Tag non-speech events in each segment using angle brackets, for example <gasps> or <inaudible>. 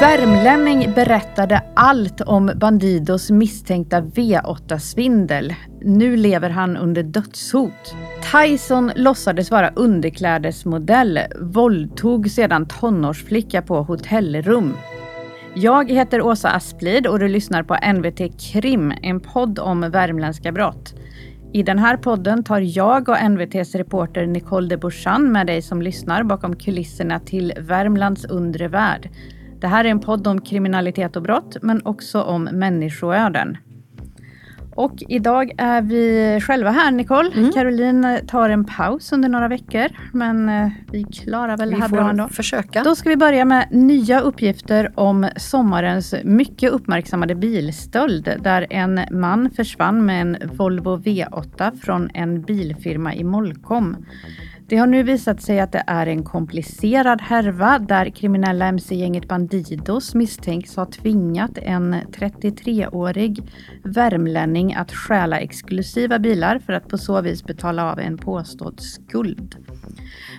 Värmlänning berättade allt om Bandidos misstänkta V8-svindel. Nu lever han under dödshot. Tyson låtsades vara underklädesmodell, våldtog sedan tonårsflicka på hotellrum. Jag heter Åsa Asplid och du lyssnar på NVT Krim, en podd om värmländska brott. I den här podden tar jag och NVTs reporter Nicole de Bourchan med dig som lyssnar bakom kulisserna till Värmlands undre värld. Det här är en podd om kriminalitet och brott, men också om människoöden. Och idag är vi själva här, Nicole. Mm. Caroline tar en paus under några veckor, men eh, vi klarar väl vi det här bra ändå. försöka. Då ska vi börja med nya uppgifter om sommarens mycket uppmärksammade bilstöld, där en man försvann med en Volvo V8 från en bilfirma i Molkom. Det har nu visat sig att det är en komplicerad härva där kriminella mc-gänget Bandidos misstänks ha tvingat en 33-årig värmlänning att stjäla exklusiva bilar för att på så vis betala av en påstådd skuld.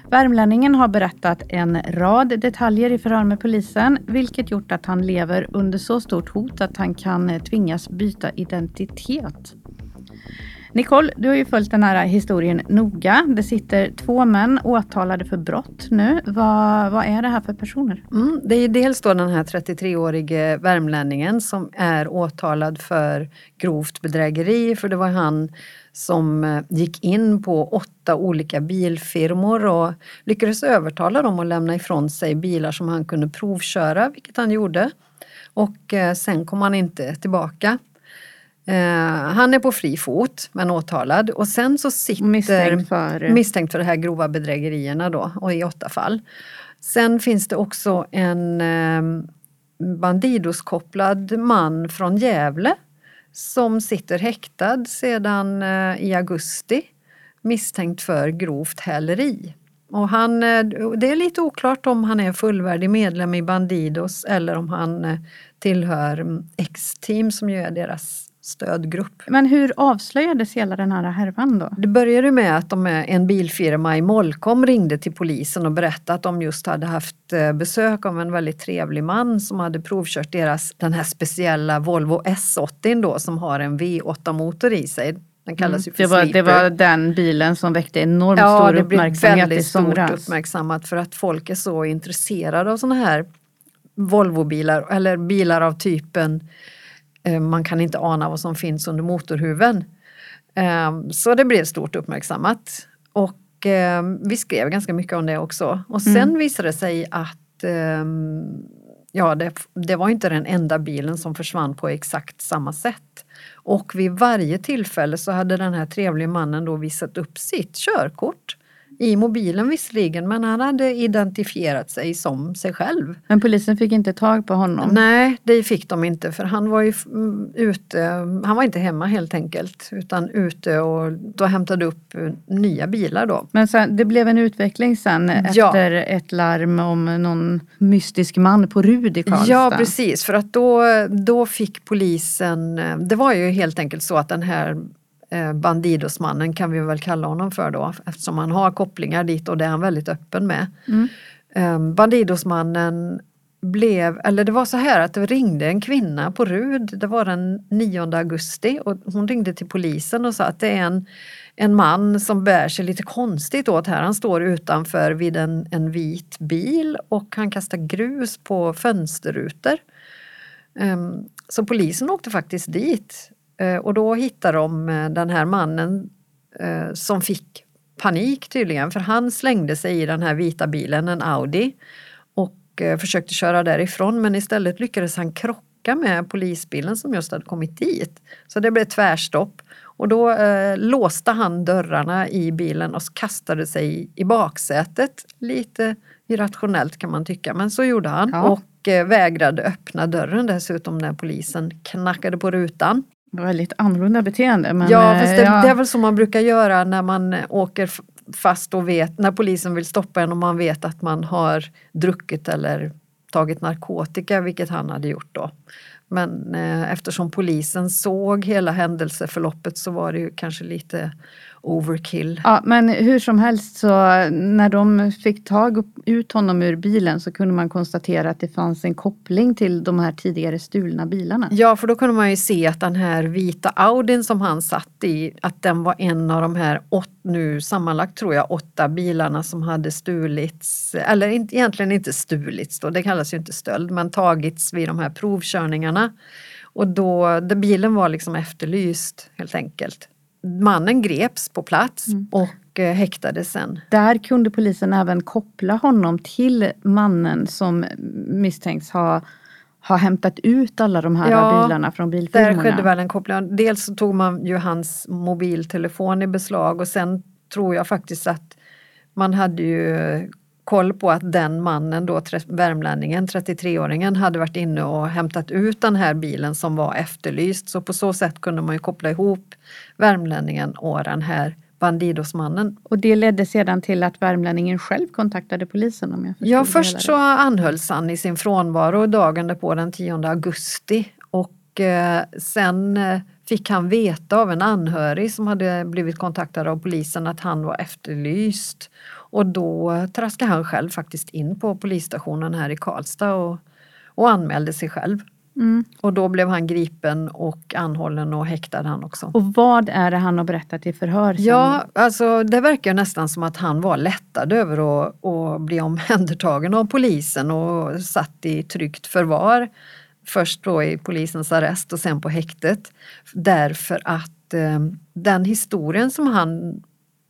Värmlänningen har berättat en rad detaljer i förhör med polisen, vilket gjort att han lever under så stort hot att han kan tvingas byta identitet. Nicole, du har ju följt den här historien noga. Det sitter två män åtalade för brott nu. Vad, vad är det här för personer? Mm, det är dels då den här 33-årige värmlänningen som är åtalad för grovt bedrägeri, för det var han som eh, gick in på åtta olika bilfirmor och lyckades övertala dem att lämna ifrån sig bilar som han kunde provköra, vilket han gjorde. Och eh, sen kom han inte tillbaka. Eh, han är på fri fot men åtalad och sen så sitter misstänkt för, misstänkt för de här grova bedrägerierna då och i åtta fall. Sen finns det också en eh, Bandidos-kopplad man från Gävle som sitter häktad sedan eh, i augusti misstänkt för grovt häleri. Och han, eh, det är lite oklart om han är fullvärdig medlem i Bandidos eller om han eh, tillhör mm, X-team som ju är deras stödgrupp. Men hur avslöjades hela den här härvan då? Det började med att de, en bilfirma i Molkom ringde till polisen och berättade att de just hade haft eh, besök av en väldigt trevlig man som hade provkört deras, den här speciella Volvo S80 då som har en V8-motor i sig. Den kallas mm. ju för det, var, det var den bilen som väckte enormt ja, stor uppmärksamhet i somras. Ja, väldigt stort uppmärksammat för att folk är så intresserade av sådana här Volvobilar eller bilar av typen Eh, man kan inte ana vad som finns under motorhuven. Eh, så det blev stort uppmärksammat. Och eh, vi skrev ganska mycket om det också. Och sen mm. visade det sig att ja, det, det var inte den enda bilen som försvann på exakt samma sätt. Och vid varje tillfälle så hade den här trevliga mannen då visat upp sitt körkort i mobilen visserligen, men han hade identifierat sig som sig själv. Men polisen fick inte tag på honom? Nej, det fick de inte för han var ju mm, ute, han var inte hemma helt enkelt utan ute och då hämtade upp eh, nya bilar då. Men sen, det blev en utveckling sen ja. efter ett larm om någon mystisk man på Rud i Karlstad? Ja precis, för att då, då fick polisen, eh, det var ju helt enkelt så att den här Bandidosmannen kan vi väl kalla honom för då eftersom han har kopplingar dit och det är han väldigt öppen med. Mm. Ehm, Bandidosmannen blev, eller det var så här att det ringde en kvinna på Rud, det var den 9 augusti och hon ringde till polisen och sa att det är en, en man som bär sig lite konstigt åt här. Han står utanför vid en, en vit bil och han kastar grus på fönsterrutor. Um, så polisen åkte faktiskt dit Eh, och då hittade de eh, den här mannen eh, som fick panik tydligen för han slängde sig i den här vita bilen, en Audi och försökte köra därifrån men istället lyckades han krocka med polisbilen som just hade kommit dit. Så det blev tvärstopp och då eh, låste han dörrarna i bilen och kastade sig i baksätet. Lite irrationellt kan man tycka men så gjorde han ja. och eh, vägrade öppna dörren dessutom när polisen knackade på rutan väldigt annorlunda beteende. Men, ja, fast det, ja. det är väl så man brukar göra när man åker fast och vet, när polisen vill stoppa en och man vet att man har druckit eller tagit narkotika, vilket han hade gjort då. Men eh, eftersom polisen såg hela händelseförloppet så var det ju kanske lite overkill. Ja, men hur som helst så när de fick tag ut honom ur bilen så kunde man konstatera att det fanns en koppling till de här tidigare stulna bilarna. Ja, för då kunde man ju se att den här vita Audin som han satt i, att den var en av de här åt, nu sammanlagt tror jag åtta bilarna som hade stulits, eller inte, egentligen inte stulits då, det kallas ju inte stöld, men tagits vid de här provkörningarna. Och då, då bilen var liksom efterlyst helt enkelt. Mannen greps på plats mm. och eh, häktades sen. Där kunde polisen även koppla honom till mannen som misstänks ha ha hämtat ut alla de här ja, bilarna från bilfirmorna. Där skedde väl en koppling. Dels så tog man ju hans mobiltelefon i beslag och sen tror jag faktiskt att man hade ju koll på att den mannen, då, värmlänningen, 33-åringen, hade varit inne och hämtat ut den här bilen som var efterlyst. Så på så sätt kunde man ju koppla ihop värmlänningen och den här Bandidosmannen. Och det ledde sedan till att värmlänningen själv kontaktade polisen? Om jag ja, först så anhölls han i sin frånvaro dagen på den 10 augusti och eh, sen eh, fick han veta av en anhörig som hade blivit kontaktad av polisen att han var efterlyst. Och då traskade han själv faktiskt in på polisstationen här i Karlstad och, och anmälde sig själv. Mm. Och då blev han gripen och anhållen och häktad han också. Och vad är det han har berättat i förhör? Sen? Ja, alltså det verkar nästan som att han var lättad över att, att bli omhändertagen av polisen och satt i tryggt förvar. Först då i polisens arrest och sen på häktet. Därför att eh, den historien som han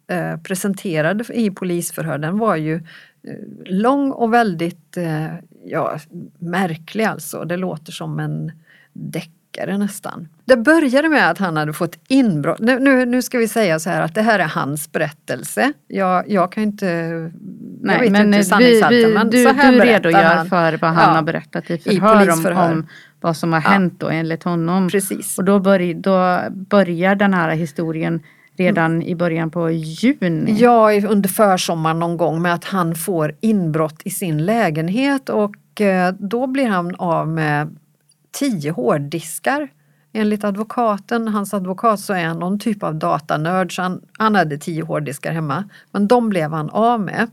eh, presenterade i polisförhör den var ju Eh, lång och väldigt eh, ja, märklig alltså. Det låter som en deckare nästan. Det började med att han hade fått inbrott. Nu, nu, nu ska vi säga så här att det här är hans berättelse. Jag, jag kan inte... Nej, jag vet men inte vi, vi, men du, så här du redogör han. för vad han ja, har berättat i förhör, i om, om vad som har ja. hänt då enligt honom. Precis. Och då, börj, då börjar den här historien redan i början på juni. Ja, under försommaren någon gång med att han får inbrott i sin lägenhet och eh, då blir han av med tio hårddiskar. Enligt advokaten, hans advokat, så är han någon typ av datanörd så han, han hade tio hårddiskar hemma. Men de blev han av med.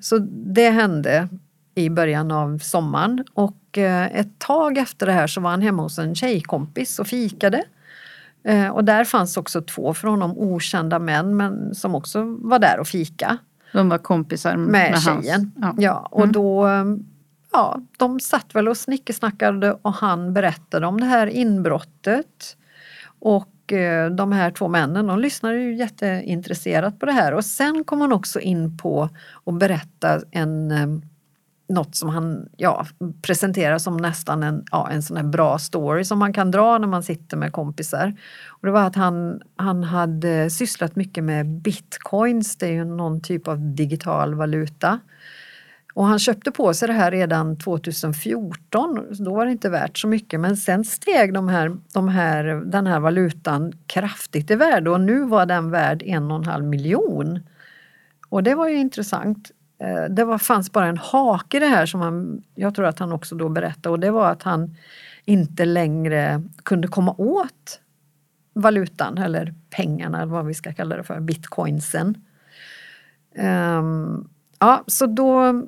Så det hände i början av sommaren och eh, ett tag efter det här så var han hemma hos en tjejkompis och fikade. Eh, och där fanns också två för honom okända män men som också var där och fika. De var kompisar med, med tjejen. Hans. Ja. ja och mm. då ja, de satt väl och snickesnackade och han berättade om det här inbrottet. Och eh, de här två männen, de lyssnade ju jätteintresserat på det här och sen kom han också in på att berätta en eh, något som han ja, presenterar som nästan en, ja, en sån här bra story som man kan dra när man sitter med kompisar. Och det var att han, han hade sysslat mycket med bitcoins, det är ju någon typ av digital valuta. Och han köpte på sig det här redan 2014, då var det inte värt så mycket men sen steg de här, de här, den här valutan kraftigt i värde och nu var den värd en och en halv miljon. Och det var ju intressant. Eh, det var, fanns bara en hake i det här som han, jag tror att han också då berättade och det var att han inte längre kunde komma åt valutan eller pengarna eller vad vi ska kalla det för, bitcoinsen. Um, ja, så då,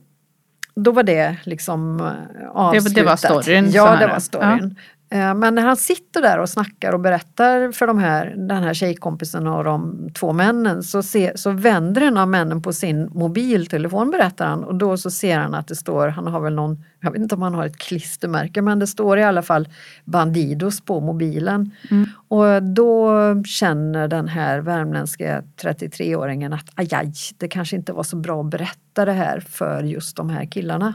då var det liksom avslutat. Det, det var storyn? Ja, det var storyn. Ja. Eh, men när han sitter där och snackar och berättar för de här, den här tjejkompisen och de två männen så, se, så vänder en av männen på sin mobiltelefon berättar han och då så ser han att det står, han har väl någon, jag vet inte om han har ett klistermärke men det står i alla fall Bandidos på mobilen. Mm. Och då känner den här värmländska 33-åringen att aj, aj, det kanske inte var så bra att berätta det här för just de här killarna.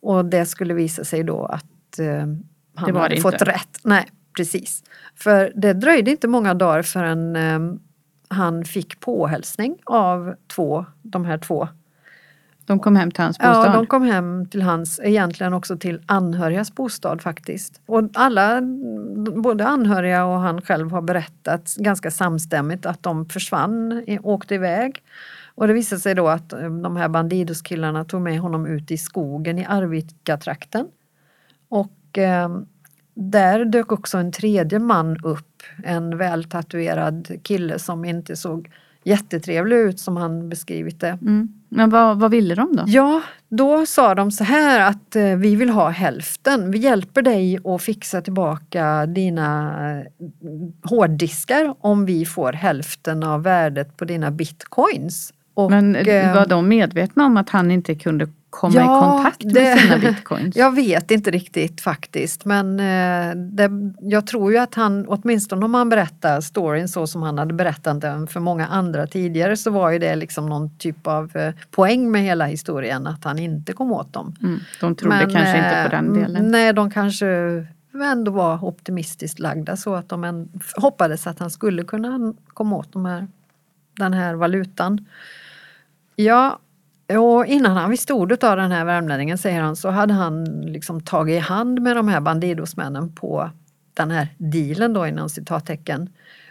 Och det skulle visa sig då att eh, han det hade fått rätt. Nej, precis. För det dröjde inte många dagar förrän um, han fick påhälsning av två, de här två. De kom hem till hans bostad? Ja, de kom hem till hans, egentligen också till anhörigas bostad faktiskt. Och alla, både anhöriga och han själv har berättat ganska samstämmigt att de försvann, åkte iväg. Och det visade sig då att de här Bandidos-killarna tog med honom ut i skogen i Arvika-trakten. Och eh, där dök också en tredje man upp, en vältatuerad kille som inte såg jättetrevlig ut som han beskrivit det. Mm. Men vad, vad ville de då? Ja, då sa de så här att eh, vi vill ha hälften. Vi hjälper dig att fixa tillbaka dina eh, hårddiskar om vi får hälften av värdet på dina bitcoins. Och, Men var de medvetna om att han inte kunde komma ja, i kontakt med det, sina bitcoins? <laughs> Jag vet inte riktigt faktiskt men eh, det, jag tror ju att han, åtminstone om han berättar storyn så som han hade berättat den för många andra tidigare så var ju det liksom någon typ av eh, poäng med hela historien att han inte kom åt dem. Mm, de trodde men, kanske inte på den delen? Nej, de kanske ändå var optimistiskt lagda så att de en, hoppades att han skulle kunna komma åt de här, den här valutan. Ja, och innan han visste ordet av den här värmlänningen, säger han, så hade han liksom tagit i hand med de här bandidosmännen på den här dealen då inom citattecken.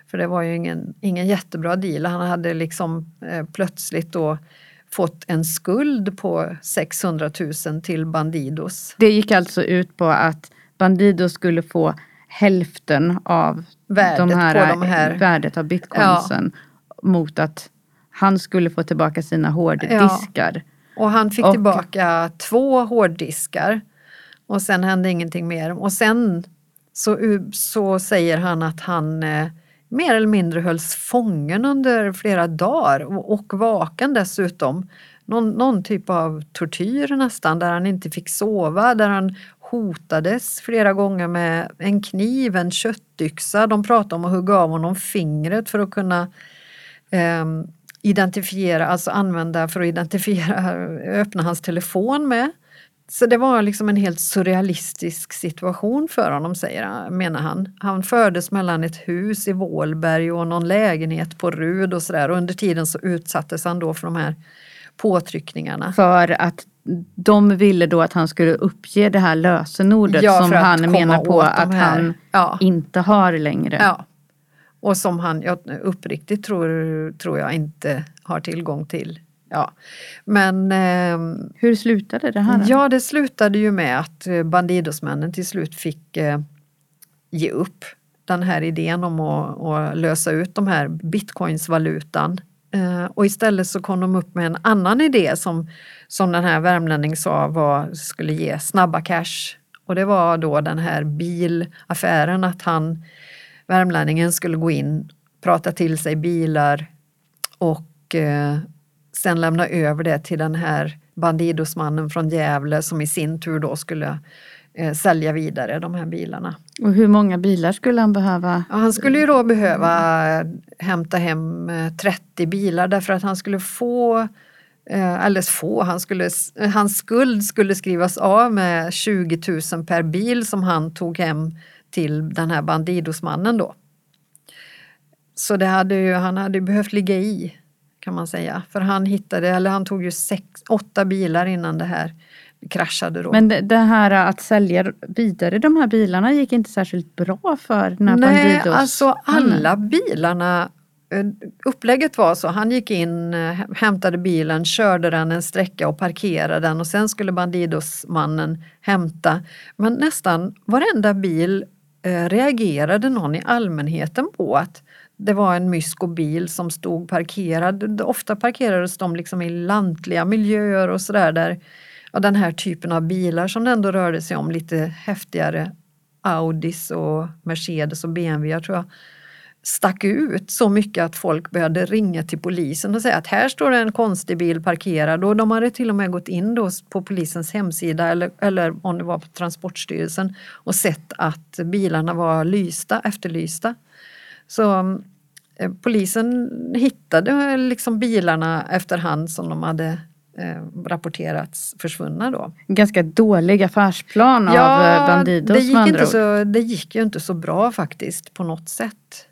För det var ju ingen, ingen jättebra deal. Han hade liksom eh, plötsligt då fått en skuld på 600 000 till Bandidos. Det gick alltså ut på att Bandidos skulle få hälften av värdet, de här, de här, värdet av bitcoinsen ja. mot att han skulle få tillbaka sina hårddiskar. Ja. Och han fick och, tillbaka två hårddiskar. Och sen hände ingenting mer. Och sen så, så säger han att han eh, mer eller mindre hölls fången under flera dagar och, och vaken dessutom. Någon, någon, typ av tortyr nästan, där han inte fick sova, där han hotades flera gånger med en kniv, en köttyxa. De pratade om att hugga av honom fingret för att kunna eh, identifiera, alltså använda för att identifiera, öppna hans telefon med. Så det var liksom en helt surrealistisk situation för honom, säger menar han. Han fördes mellan ett hus i Vålberg och någon lägenhet på Rud och sådär. Och under tiden så utsattes han då för de här påtryckningarna. För att de ville då att han skulle uppge det här lösenordet ja, som han menar på att han ja. inte har längre. Ja. Och som han jag, uppriktigt tror, tror jag inte har tillgång till. Ja. Men, eh, Hur slutade det här? Ja, det slutade ju med att eh, Bandidosmännen till slut fick eh, ge upp den här idén om att, att lösa ut de här bitcoinsvalutan. Eh, och istället så kom de upp med en annan idé som, som den här värmlänning sa var, skulle ge snabba cash. Och det var då den här bilaffären, att han värmlänningen skulle gå in, prata till sig bilar och eh, sen lämna över det till den här Bandidosmannen från Gävle som i sin tur då skulle eh, sälja vidare de här bilarna. Och hur många bilar skulle han behöva? Ja, han skulle ju då behöva hämta hem 30 eh, bilar därför att han skulle få eh, alldeles få. Han skulle, hans skuld skulle skrivas av med 20 000 per bil som han tog hem till den här Bandidosmannen då. Så det hade ju, han hade behövt ligga i kan man säga. För han hittade, eller han tog ju sex, åtta bilar innan det här kraschade då. Men det, det här att sälja vidare de här bilarna gick inte särskilt bra för den här Nej, Bandidos? alltså alla bilarna eh, Upplägget var så, han gick in, eh, hämtade bilen, körde den en sträcka och parkerade den och sen skulle Bandidosmannen hämta. Men nästan varenda bil Eh, reagerade någon i allmänheten på att det var en mysko-bil som stod parkerad. Ofta parkerades de liksom i lantliga miljöer och sådär där ja, den här typen av bilar som det ändå rörde sig om, lite häftigare Audis och Mercedes och BMW tror jag stack ut så mycket att folk började ringa till polisen och säga att här står en konstig bil parkerad och de hade till och med gått in då på polisens hemsida eller, eller om det var på Transportstyrelsen och sett att bilarna var lysta, efterlysta. Så eh, polisen hittade liksom bilarna efterhand som de hade eh, rapporterats försvunna då. Ganska dålig affärsplan ja, av eh, Bandidos det gick, inte så, det gick ju inte så bra faktiskt på något sätt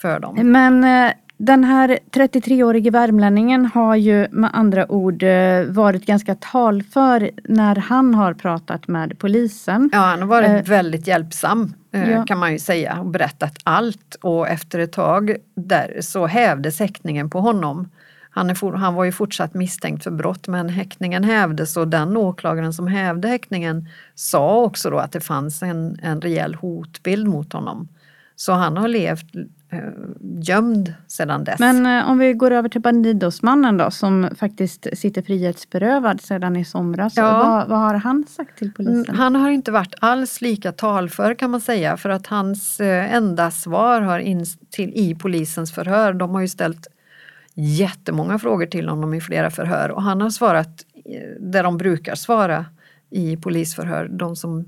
för dem. Men eh, den här 33-årige värmlänningen har ju med andra ord eh, varit ganska talför när han har pratat med polisen. Ja, han har varit eh, väldigt hjälpsam ja. kan man ju säga och berättat allt och efter ett tag där så hävdes häktningen på honom. han, for, han var ju fortsatt misstänkt för brott men häktningen hävdes och den åklagaren som hävde häktningen sa också då att det fanns en, en rejäl hotbild mot honom. Så han har levt gömd sedan dess. Men eh, om vi går över till Bandidosmannen då som faktiskt sitter frihetsberövad sedan i somras. Ja. Vad, vad har han sagt till polisen? Mm, Han har inte varit alls lika talför kan man säga för att hans eh, enda svar har in till, i polisens förhör, de har ju ställt jättemånga frågor till honom i flera förhör och han har svarat eh, där de brukar svara i polisförhör, de som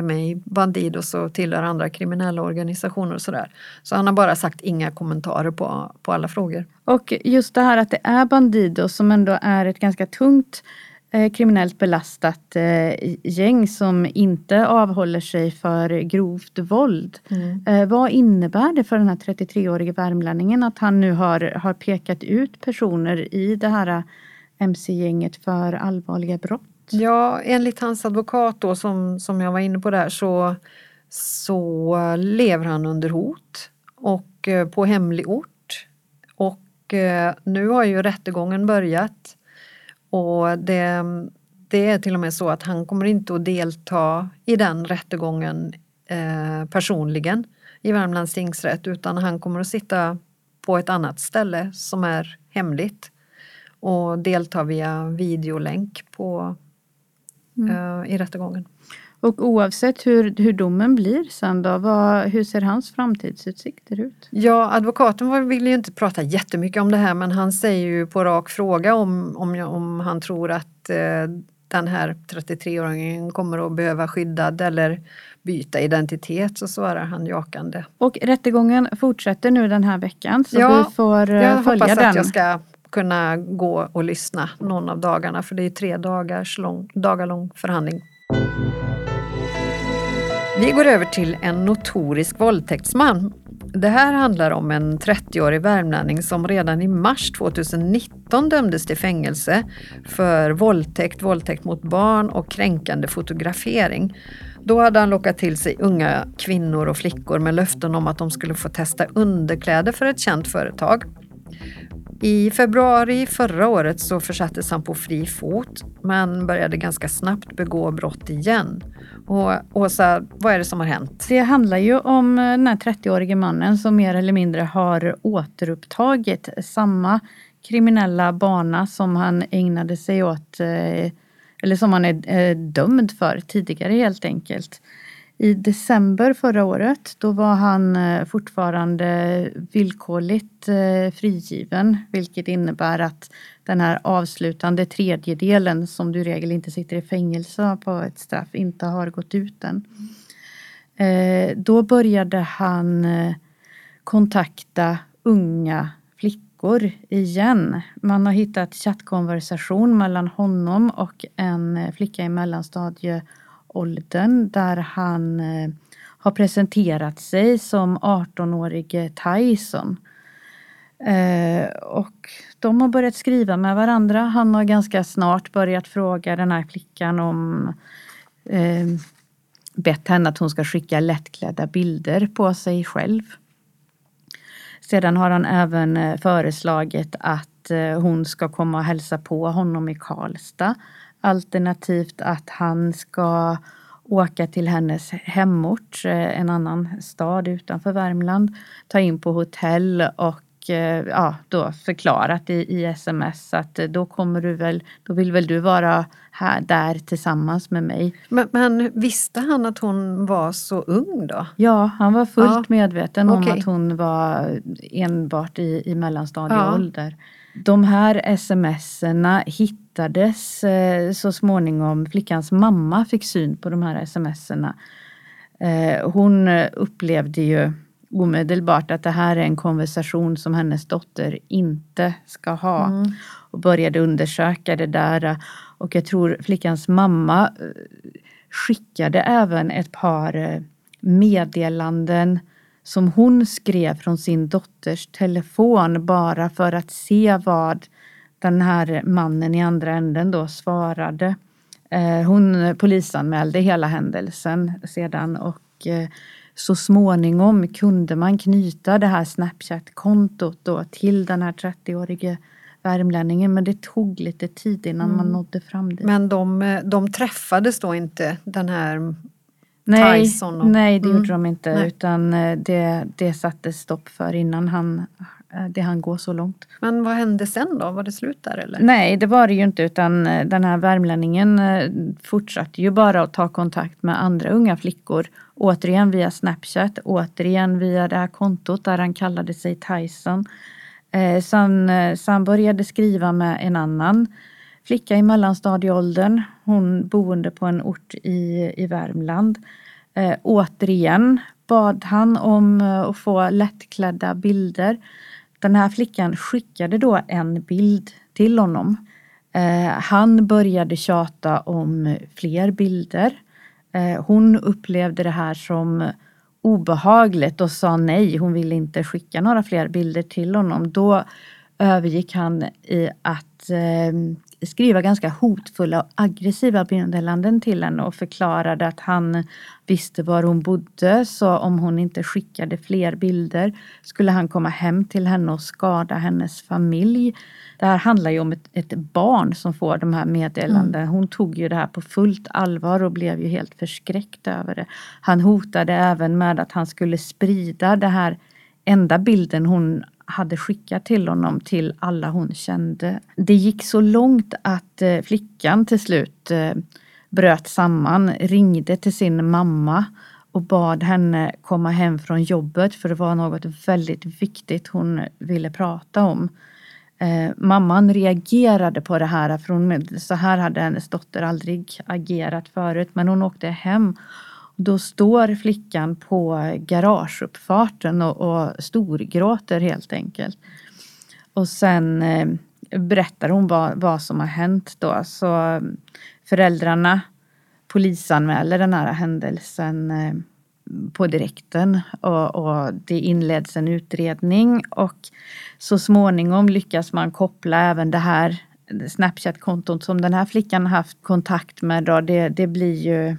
är med i Bandidos och tillhör andra kriminella organisationer och sådär. Så han har bara sagt inga kommentarer på, på alla frågor. Och just det här att det är Bandidos som ändå är ett ganska tungt eh, kriminellt belastat eh, gäng som inte avhåller sig för grovt våld. Eh, vad innebär det för den här 33-årige värmlänningen att han nu har, har pekat ut personer i det här mc-gänget för allvarliga brott? Ja, enligt hans advokat då som, som jag var inne på där så, så lever han under hot och eh, på hemlig ort. Och eh, nu har ju rättegången börjat och det, det är till och med så att han kommer inte att delta i den rättegången eh, personligen i Värmlands tingsrätt utan han kommer att sitta på ett annat ställe som är hemligt och delta via videolänk på, eh, i rättegången. Och oavsett hur, hur domen blir sen då, vad, hur ser hans framtidsutsikter ut? Ja, advokaten vill ju inte prata jättemycket om det här men han säger ju på rak fråga om, om, jag- om han tror att eh, den här 33-åringen kommer att behöva skyddad eller byta identitet så svarar han jakande. Och rättegången fortsätter nu den här veckan så Ja, vi får eh, Jag följa hoppas den. att jag ska kunna gå och lyssna någon av dagarna för det är tre dagars lång, dagar lång förhandling. Vi går över till en notorisk våldtäktsman. Det här handlar om en 30-årig värmlänning som redan i mars 2019 dömdes till fängelse för våldtäkt, våldtäkt mot barn och kränkande fotografering. Då hade han lockat till sig unga kvinnor och flickor med löften om att de skulle få testa underkläder för ett känt företag. I februari förra året så försattes han på fri fot men började ganska snabbt begå brott igen. Och Åsa, vad är det som har hänt? Det handlar ju om eh, den här 30-årige mannen som mer eller mindre har återupptagit samma kriminella bana som han ägnade sig åt, eh, eller som han är eh, dömd för tidigare helt enkelt. I december förra året då var han eh, fortfarande villkorligt eh, frigiven vilket innebär att den här avslutande tredjedelen som du i regel inte sitter i fängelse på ett straff inte har gått ut än. Eh, då började han kontakta unga flickor igen. Man har hittat chattkonversation mellan honom och en flicka i åldern där han eh, har presenterat sig som 18-årige Tyson. Eh, och de har börjat skriva med varandra. Han har ganska snart börjat fråga den här flickan om eh, bett henne att hon ska skicka lättklädda bilder på sig själv. Sedan har han även eh, föreslagit att eh, hon ska komma och hälsa på honom i Karlstad. Alternativt att han ska åka till hennes hemort, eh, en annan stad utanför Värmland, ta in på hotell och eh, ja, då förklarat i, i sms att eh, då kommer du väl, då vill väl du vara här, där tillsammans med mig. Men, men visste han att hon var så ung då? Ja, han var fullt Ja. medveten om Okej. att hon var enbart i, i mellanstadieålder. Ja. De här smserna hittades eh, så småningom. Flickans mamma fick syn på de här smserna. Eh, hon eh, upplevde ju omedelbart att det här är en konversation som hennes dotter inte ska ha. Och började undersöka det där. Och jag tror flickans mamma skickade även ett par meddelanden som hon skrev från sin dotters telefon bara för att se vad den här mannen i andra änden då svarade. Eh, Hon polisanmälde hela händelsen sedan och eh, så småningom kunde man knyta det här Snapchat-kontot då till den här 30-årige värmlänningen men det tog lite tid innan Mm. man nådde fram dit. Men de, eh, de träffades då inte den här nej, Tyson och- nej, det Mm. gjorde de inte Nej. utan eh, det, det sattes stopp för innan han, eh, det han gå så långt. Men vad hände sen då? Var det slut där eller? Nej, det var det ju inte utan eh, den här värmlänningen fortsatte ju bara att ta kontakt med andra unga flickor. Återigen via Snapchat, återigen via det här kontot där han kallade sig Tyson. Eh, så han började skriva med en annan flicka i mellanstadieåldern, hon boende på en ort i, i Värmland. Eh, återigen bad han om eh, att få lättklädda bilder. Den här flickan skickade då en bild till honom. Eh, han började tjata om fler bilder. Eh, hon upplevde det här som obehagligt och sa nej, hon ville inte skicka några fler bilder till honom. Då övergick han i att eh, skriva ganska hotfulla och aggressiva meddelanden till henne och förklarade att han visste var hon bodde så om hon inte skickade fler bilder skulle han komma hem till henne och skada hennes familj. Det här handlar ju om ett, ett barn som får de här meddelandena. Hon tog ju det här på fullt allvar och blev ju helt förskräckt över det. Han hotade även med att han skulle sprida det här enda bilden hon hade skickat till honom till alla hon kände. Det gick så långt att eh, flickan till slut eh, bröt samman, ringde till sin mamma och bad henne komma hem från jobbet för det var något väldigt viktigt hon ville prata om. Eh, mamman reagerade på det här för hon, så här hade hennes dotter aldrig agerat förut men hon åkte hem då står flickan på garageuppfarten och, och storgråter helt enkelt. Och sen eh, berättar hon vad, vad som har hänt då. Så mm, föräldrarna polisanmäler den här händelsen eh, på direkten och, och det inleds en utredning och så småningom lyckas man koppla även det här Snapchat-kontot som den här flickan haft kontakt med. Då, det, det blir ju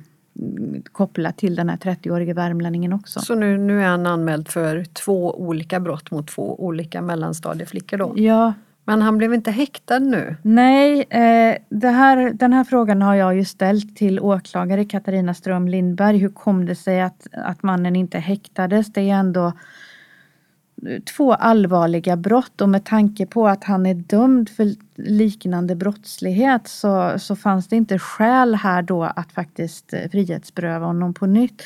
kopplat till den här 30-årige värmlänningen också. Så nu, nu är han anmäld för två olika brott mot två olika mellanstadieflickor då? Ja, Men han blev inte häktad nu? nej, eh, här, den här frågan har jag ju ställt till åklagare Katarina Ström Lindberg. Hur kom det sig att, att mannen inte häktades? Det är ändå två allvarliga brott och med tanke på att han är dömd för liknande brottslighet så, så fanns det inte skäl här då att faktiskt eh, frihetsberöva honom på nytt.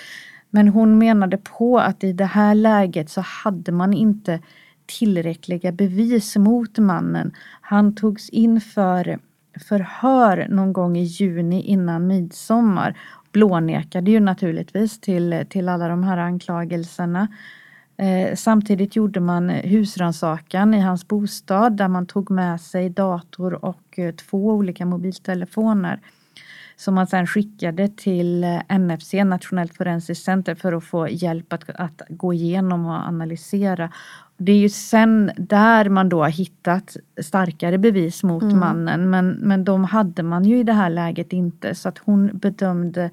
Men hon menade på att i det här läget så hade man inte tillräckliga bevis mot mannen. Han togs in för förhör någon gång i juni innan midsommar. Blånekade ju naturligtvis till, till alla de här anklagelserna. Eh, samtidigt gjorde man husrannsakan i hans bostad där man tog med sig dator och eh, två olika mobiltelefoner som man sedan skickade till eh, NFC, Nationellt forensiskt center, för att få hjälp att, att gå igenom och analysera. Det är ju sen där man då har hittat starkare bevis mot Mm. mannen men, men de hade man ju i det här läget inte så att hon bedömde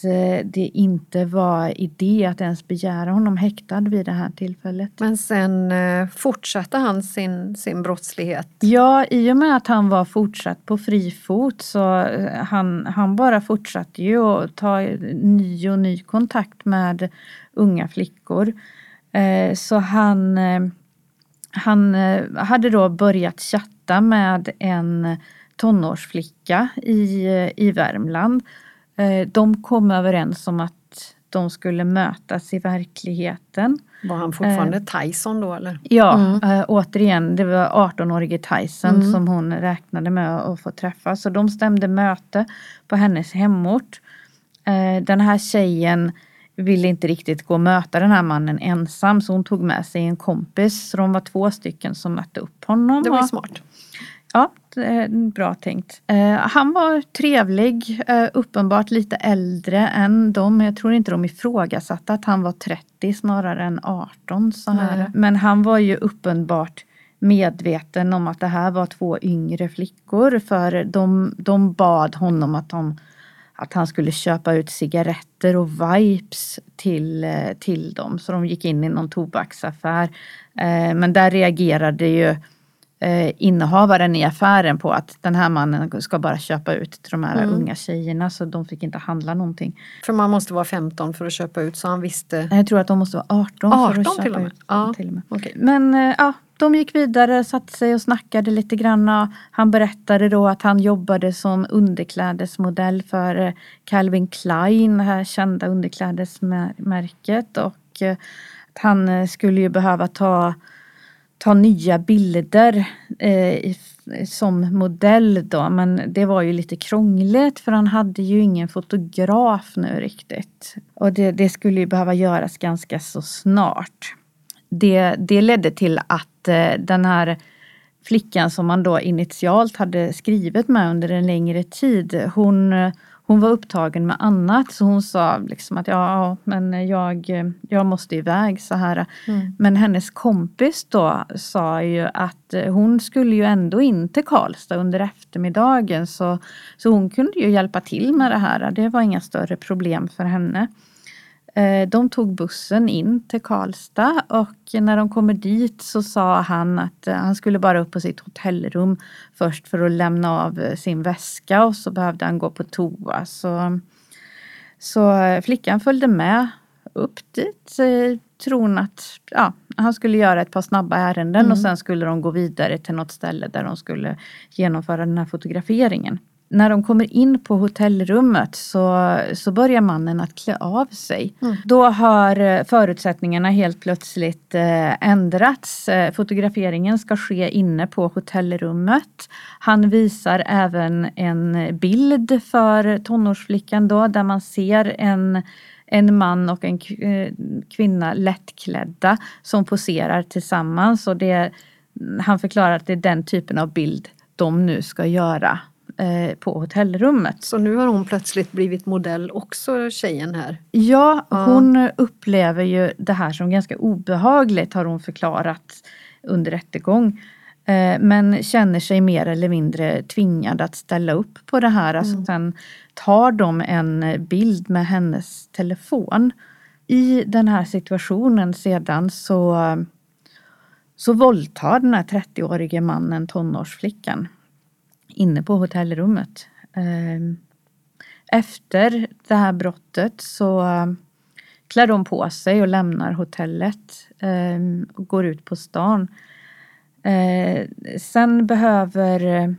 att eh, det inte var idé att ens begära honom häktad vid det här tillfället. Men sen eh, fortsatte han sin, sin brottslighet? Ja, i och med att han var fortsatt på fri fot så eh, han, han bara fortsatte ju att ta ny och ny kontakt med unga flickor. Så han, han hade då börjat chatta med en tonårsflicka i, i Värmland. Eh, de kom överens om att de skulle mötas i verkligheten. Var han fortfarande Tyson då eller? Ja, Mm. äh, återigen, det var 18-årige Tyson Mm. som hon räknade med att få träffa. Så de stämde möte på hennes hemort. Eh, den här tjejen ville inte riktigt gå och möta den här mannen ensam så hon tog med sig en kompis. Så de var två stycken som mötte upp honom. Det var smart. Ja, bra tänkt. Eh, han var trevlig, eh, uppenbart lite äldre än dem. Jag tror inte de ifrågasatte att han var 30 snarare än 18. Så här. Nej. Men han var ju uppenbart medveten om att det här var två yngre flickor för de, de bad honom att, de, att han skulle köpa ut cigaretter och vipes till, eh, till dem. Så de gick in i någon tobaksaffär. Men där reagerade ju eh, innehavaren i affären på att den här mannen ska bara köpa ut till de här Mm. unga tjejerna så de fick inte handla någonting. För man måste vara 15 för att köpa ut så han visste. Jag tror att de måste vara 18, 18 för att köpa till och med? ut. Ja. Till och med. Okej. Men eh, ja, de gick vidare, satte sig och snackade lite grann. Han berättade då att han jobbade som underklädesmodell för eh, Calvin Klein, det här kända underklädesmärket. Och eh, att han eh, skulle ju behöva ta, ta nya bilder eh, som modell då. Men det var ju lite krångligt för han hade ju ingen fotograf nu riktigt. Och det, det skulle ju behöva göras ganska så snart det, det ledde till att eh, den här flickan som man då initialt hade skrivit med under en längre tid, hon, eh, hon var upptagen med annat så hon sa liksom att ja, men jag, jag måste iväg så här. Mm. Men hennes kompis då sa ju att hon skulle ju ändå in till Karlstad under eftermiddagen så, så hon kunde ju hjälpa till med det här. Det var inga större problem för henne. Eh, De tog bussen in till Karlstad och när de kommer dit så sa han att eh, han skulle bara upp på sitt hotellrum först för att lämna av eh, sin väska och så behövde han gå på toa. Så, så flickan följde med upp dit. Tror hon att ja, han skulle göra ett par snabba ärenden Mm. och sen skulle de gå vidare till något ställe där de skulle genomföra den här fotograferingen. När de kommer in på hotellrummet så, så börjar mannen att klä av sig. Mm. Då har eh, förutsättningarna helt plötsligt eh, ändrats. Eh, Fotograferingen ska ske inne på hotellrummet. Han visar även en bild för tonårsflickan då där man ser en en man och en kvinna lättklädda som poserar tillsammans. Och det, han förklarar att det är den typen av bild de nu ska göra på hotellrummet. Så nu har hon plötsligt blivit modell också, tjejen här. Ja, Ja. hon upplever ju det här som ganska obehagligt har hon förklarat under rättegång. Eh, Men känner sig mer eller mindre tvingad att ställa upp på det här. Alltså Mm. sen tar de en bild med hennes telefon. I den här situationen sedan så, så våldtar den här 30-årige mannen tonårsflickan inne på hotellrummet. Eh, Efter det här brottet så klär de på sig och lämnar hotellet eh, och går ut på stan. Eh, sen behöver,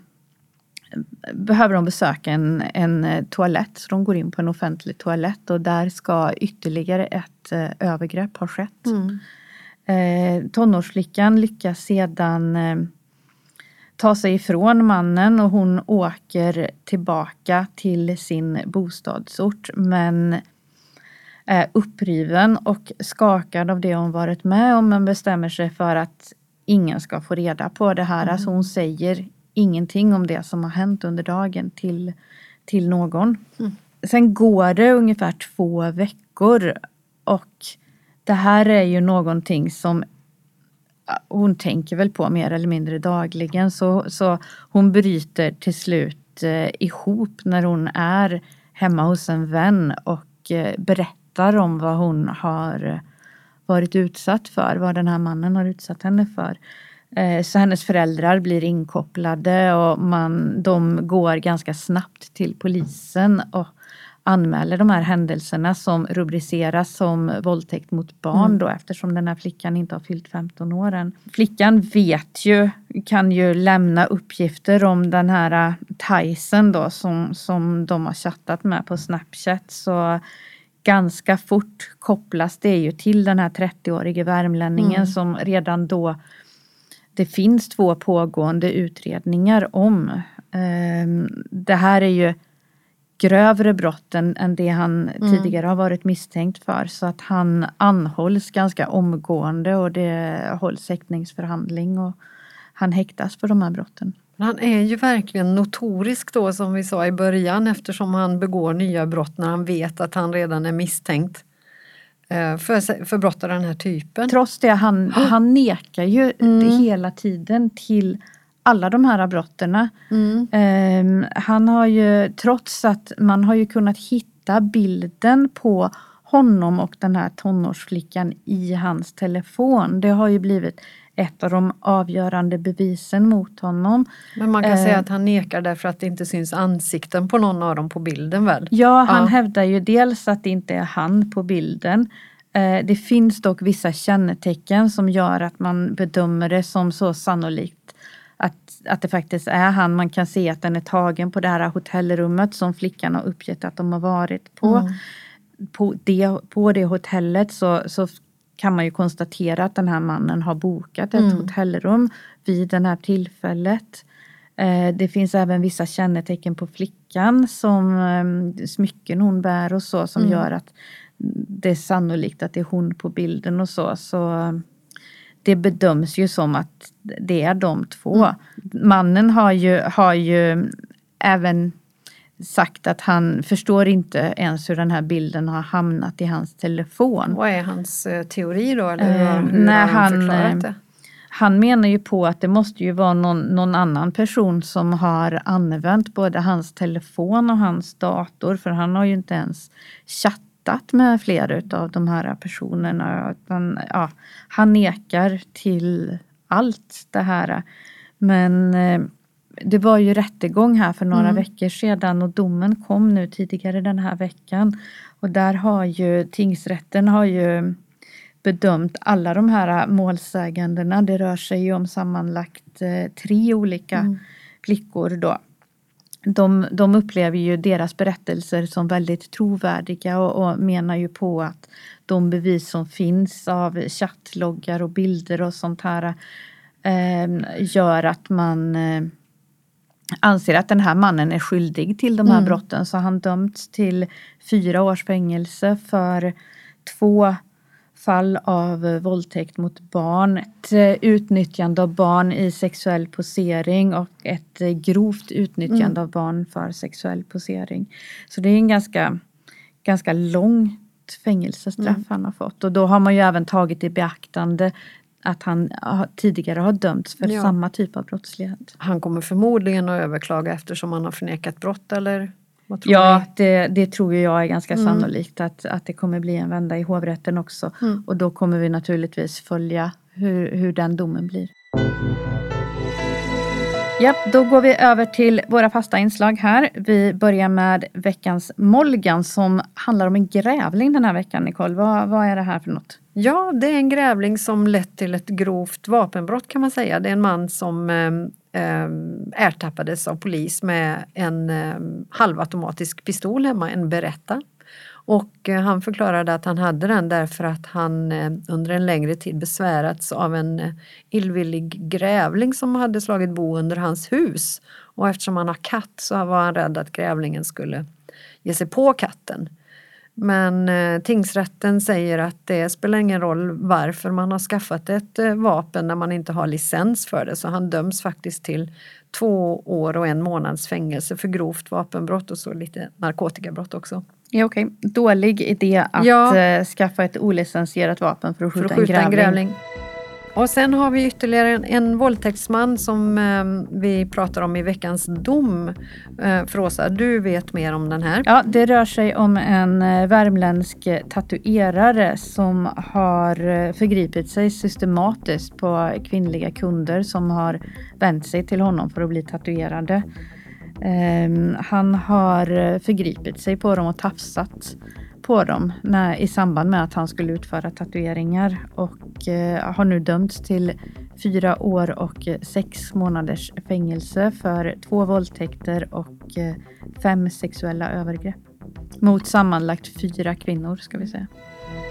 behöver de besöka en, en eh, toalett, så de går in på en offentlig toalett och där ska ytterligare ett eh, övergrepp ha skett. Mm. Tonårsflickan lyckas sedan ta sig ifrån mannen och hon åker tillbaka till sin bostadsort men är uppriven och skakad av det hon varit med om men bestämmer sig för att ingen ska få reda på det här. Alltså hon säger ingenting om det som har hänt under dagen till, till någon. Mm. Sen går det ungefär två veckor och det här är ju någonting som hon tänker väl på mer eller mindre dagligen så, så hon bryter till slut eh, ihop när hon är hemma hos en vän och eh, berättar om vad hon har varit utsatt för, vad den här mannen har utsatt henne för. Eh, Så hennes föräldrar blir inkopplade och man, de går ganska snabbt till polisen och anmäler de här händelserna som rubriceras som våldtäkt mot barn Mm. då eftersom den här flickan inte har fyllt 15 år än. Flickan vet ju, kan ju lämna uppgifter om den här äh, Tyson då som, som de har chattat med på Snapchat så ganska fort kopplas det ju till den här 30-årige värmlänningen Mm. som redan då det finns två pågående utredningar om. Ehm, Det här är ju grövre brott än, än det han Mm. tidigare har varit misstänkt för. Så att han anhålls ganska omgående och det hålls häktningsförhandling och han häktas för de här brotten. Han är ju verkligen notorisk då som vi sa i början eftersom han begår nya brott när han vet att han redan är misstänkt eh, för, för brott av den här typen. Trots det, han, <gasps> han nekar ju Mm. hela tiden till alla de här brotten. Mm. Ehm, han har ju, trots att man har ju kunnat hitta bilden på honom och den här tonårsflickan i hans telefon. Det har ju blivit ett av de avgörande bevisen mot honom. Men man kan Eh. säga att han nekar därför att det inte syns ansikten på någon av dem på bilden väl? Ja, han Ja. hävdar ju dels att det inte är han på bilden. Eh, Det finns dock vissa kännetecken som gör att man bedömer det som så sannolikt att, det faktiskt är han. Man kan se att den är tagen på det här hotellrummet som flickan har uppgett att de har varit på. Mm. På, det, på det hotellet så, så kan man ju konstatera att den här mannen har bokat ett Mm. hotellrum vid det här tillfället. Eh, Det finns även vissa kännetecken på flickan som eh, smycken hon bär och så som Mm. gör att det är sannolikt att det är hon på bilden och så. Så det bedöms ju som att det är de två. Mm. Mannen har ju, har ju även sagt att han förstår inte ens hur den här bilden har hamnat i hans telefon. Vad är hans eh, teori då? Eller hur, Eh, hur när har han förklarat eh, det? Han menar ju på att det måste ju vara någon, någon annan person som har använt både hans telefon och hans dator för han har ju inte ens chattat med flera av de här personerna. Utan, ja, han nekar till allt det här. Men eh, det var ju rättegång här för några Mm. veckor sedan och domen kom nu tidigare den här veckan. Och där har ju tingsrätten har ju bedömt alla de här målsägandena. Det rör sig ju om sammanlagt eh, tre olika Mm. flickor då. De, de upplever ju deras berättelser som väldigt trovärdiga och, och menar ju på att de bevis som finns av chattloggar och bilder och sånt här eh, gör att man eh, anser att den här mannen är skyldig till de här Mm. brotten. Så han dömts till fyra års fängelse för två fall av eh, våldtäkt mot barn, ett eh, utnyttjande av barn i sexuell posering och ett eh, grovt utnyttjande av barn för sexuell posering. Så det är en ganska, ganska långt fängelsestraff Mm. han har fått. Och då har man ju även tagit i beaktande att han tidigare har dömts för Ja. samma typ av brottslighet. Han kommer förmodligen att överklaga eftersom han har förnekat brott eller? Ja, det, det tror jag är ganska Mm. sannolikt att, att det kommer bli en vända i hovrätten också. Mm. Och då kommer vi naturligtvis följa hur, hur den domen blir. Ja, då går vi över till våra fasta inslag här. Vi börjar med veckans Molgan som handlar om en grävling den här veckan, Nicole. Vad, vad är det här för något? Ja, det är en grävling som lett till ett grovt vapenbrott kan man säga. Det är en man som eh, Ehm, ertappades av polis med en ehm, halvautomatisk pistol hemma, en Beretta. Och eh, han förklarade att han hade den därför att han eh, under en längre tid besvärats av en eh, illvillig grävling som hade slagit bo under hans hus. Och eftersom han har katt så var han rädd att grävlingen skulle ge sig på katten. Men eh, tingsrätten säger att det spelar ingen roll varför man har skaffat ett eh, vapen när man inte har licens för det. Så han döms faktiskt till två år och en månads fängelse för grovt vapenbrott och så lite narkotikabrott också. Ja, okej. Dålig idé att Ja. eh, skaffa ett olicensierat vapen för att För skjuta, att skjuta en, grävling. Och sen har vi ytterligare en, en våldtäktsman som eh, vi pratar om i veckans dom. Eh, för Åsa, du vet mer om den här. Ja, det rör sig om en eh, värmländsk tatuerare som har eh, förgripit sig systematiskt på kvinnliga kunder som har vänt sig till honom för att bli tatuerade. Eh, han har eh, förgripit sig på dem och tafsat på dem när, i samband med att han skulle utföra tatueringar och eh, har nu dömts till fyra år och eh, sex månaders fängelse för två våldtäkter och eh, fem sexuella övergrepp. Mot sammanlagt fyra kvinnor ska vi säga.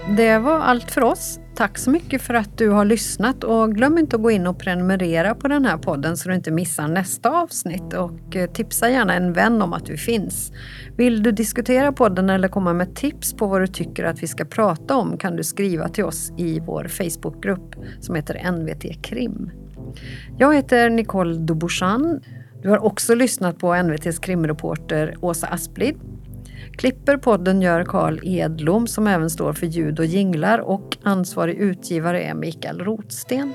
Det var allt för oss. Tack så mycket för att du har lyssnat och glöm inte att gå in och prenumerera på den här podden så du inte missar nästa avsnitt och eh, tipsa gärna en vän om att vi finns. Vill du diskutera podden eller komma med tips på vad du tycker att vi ska prata om kan du skriva till oss i vår Facebookgrupp som heter NVT Krim. Jag heter Nicole Dubuchan. Du har också lyssnat på NVTs krimreporter Åsa Asplid. Klipper podden gör Karl Edlom som även står för ljud och jinglar och ansvarig utgivare är Mikael Rotsten.